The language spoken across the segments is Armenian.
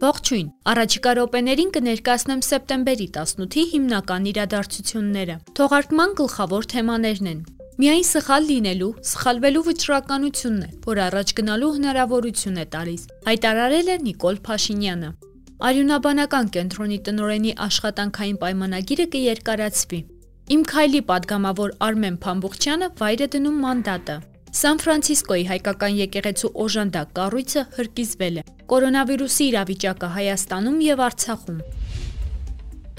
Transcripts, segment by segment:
Ողջույն։ Առաջիկա րոպեներին կներկայացնեմ սեպտեմբերի 18-ի հիմնական իրադարձությունները։ Թողարկման գլխավոր թեմաներն են. Միայն սխալ լինելու, սխալվելու վճռականությունն է, որ առաջ գնալու հնարավորություն է տալիս, հայտարարել է Նիկոլ Փաշինյանը։ Արյունաբանական կենտրոնի տնօրենի աշխատանքային պայմանագիրը կերկարացվի։ Իմ քայլի падգամավոր Արմեն Փամբուղչյանը վայր է դնում մանդատը։ Սան Ֆրանցիսկոյի հայկական եկեղեցու օժանդակ կառույցը հրկիզվել է։ Կորոնավիրուսի իրավիճակը Հայաստանում եւ Արցախում։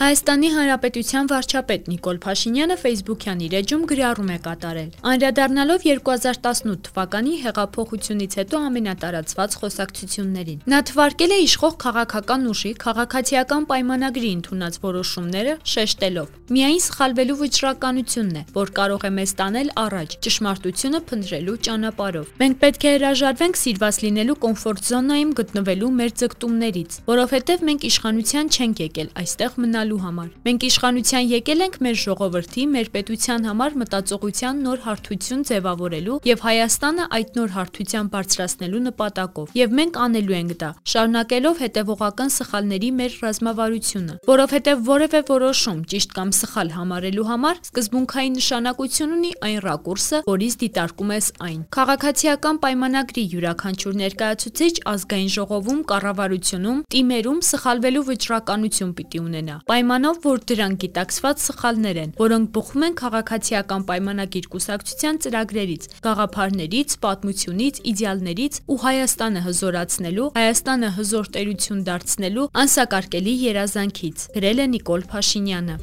Հայաստանի Հանրապետության վարչապետ Նիկոլ Փաշինյանը Facebook-յան իր էջում գրառում է կատարել։ Անդրադառնալով 2018 թվականի հեղափոխությունից հետո ամենատարածված խոսակցություններին։ Նա թվարկել է իշխող քաղաքական ուժի քաղաքացիական պայմանագրի ընդունած որոշումները, շեշտելով. «Միայն սխալվելու վճռականությունն է, որ կարող է մեզ տանել առաջ ճշմարտությունը փնտրելու ճանապարհով։ Մենք պետք է հրաժարվենք սիրված լինելու կոմֆորտ զոնայում գտնվելու մեր ձգտումներից, որովհետև մենք իշխանության չենք եկել այստեղ մնալու ստանալու համար։ Մենք իշխանության եկել ենք մեր ժողովրդի, մեր պետության համար մտածողության նոր հարթություն ձևավորելու եւ Հայաստանը այդ նոր հարթության բարձրացնելու նպատակով։ Եվ մենք անելու ենք դա, շարունակելով հետևողական սխալների մեր ռազմավարությունը, որովհետեւ որևէ որոշում ճիշտ կամ սխալ համարելու համար սկզբունքային նշանակություն ունի այն ռակուրսը, որից դիտարկում ես այն։ Քաղաքացիական պայմանագրի յուրաքանչյուր ներկայացուցիչ ազգային ժողովում, կառավարությունում, տիմերում սխալվելու վճռականություն պիտի ունենա պայմանով, որ դրանք գիտակցված սխալներ են, որոնք բխում են քաղաքացիական պայմանագիր կուսակցության ծրագրերից, գաղափարներից, պատմությունից, իդեալներից ու Հայաստանը հզորացնելու, Հայաստանը հզոր տերություն դարձնելու անսակարկելի երազանքից, գրել է Նիկոլ Փաշինյանը։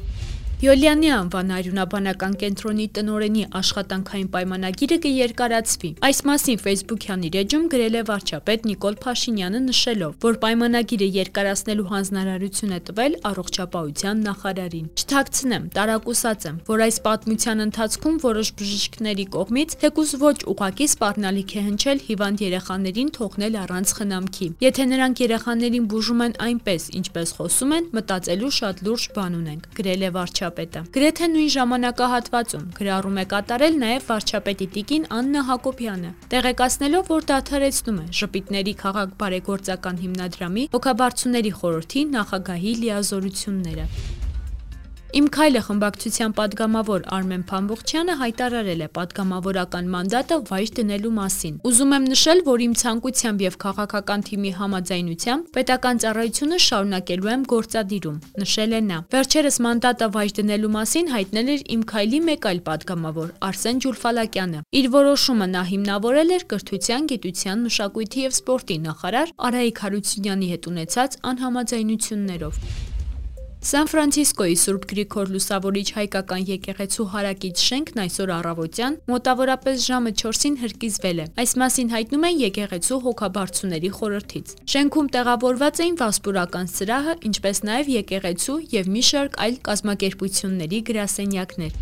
Յոլյանի անվան արյունաբանական կենտրոնի տնորենի աշխատանքային պայմանագիրը կերկարացվի։ Այս մասին Facebook-յան իր էջում գրել է վարչապետ Նիկոլ Փաշինյանը նշելով, որ պայմանագիրը երկարացնելու հանձնարարություն է տվել առողջապահության նախարարին։ Չթաքցնեմ, տարակուսած եմ, որ այս պատմության ընթացքում որոշ բժիշկների կողմից թեկուզ ոչ ուղակի սպառնալիք է հնչել հիվանդ երեխաներին թողնել առանց խնամքի։ Եթե նրանք երեխաներին բուժում են այնպես, ինչպես խոսում են, մտածելու շատ լուրջ բան ունենք, գրել է վարչապետը վարչապետը։ Գրեթե նույն ժամանակահատվածում գրառում է կատարել նաև վարչապետի տիկին Աննա Հակոբյանը, տեղեկացնելով, որ դադարեցնում է ժպիտների քաղաք բարեգործական հիմնադրամի հոգաբարձուների խորհրդի նախագահի լիազորությունները։ Իմ քայլը խմբակցության падգամավոր Արմեն Փամբողչյանը հայտարարել է падգամավորական մանդատը վայր դնելու մասին։ Ուզում եմ նշել, որ իմ ցանկությամբ եւ քաղաքական թիմի համաձայնությամբ պետական ծառայությունը շարունակելու եմ գործադիրում, նշել է նա։ Վերջերս մանդատը վայր դնելու մասին հայտնել էր իմ քայլի մեկ այլ падգամավոր Արսեն Ջուլֆալակյանը։ Իր որոշումը նա հիմնավորել էր կրթության, գիտության, մշակույթի եւ սպորտի նախարար Արայիկ Հարությունյանի հետ ունեցած անհամաձայնություններով։ Սան Ֆրանցիսկոյի Սուրբ Գրիգոր Լուսավորիչ հայկական եկեղեցու հարակից շենքն այսօր առավոտյան մոտավորապես ժամը 4-ին հրկիզվել է։ Այս մասին հայտնում են եկեղեցու հոգաբարձուների խորհրդից։ Շենքում տեղավորված էին վասպուրական սրահը, ինչպես նաև եկեղեցու եւ մի շարք այլ կազմակերպությունների գրասենյակներ։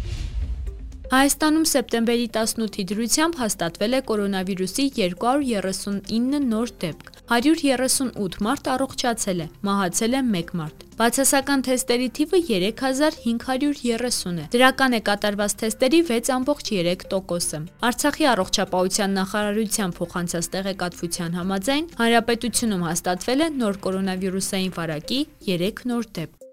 Հայաստանում սեպտեմբերի 18-ի դրությամբ հաստատվել է կորոնավիրուսի 239 նոր դեպք։ 138 մարդ առողջացել է, մահացել է 1 մարդ։ Բացասական թեստերի թիվը 3530 է։ Դրական է կատարված թեստերի 6.3%-ը։ Արցախի առողջապահության նախարարության փոխանցած տեղեկատվության համաձայն հանրապետությունում հաստատվել է նոր կորոնավիրուսային վարակի 3 նոր դեպք։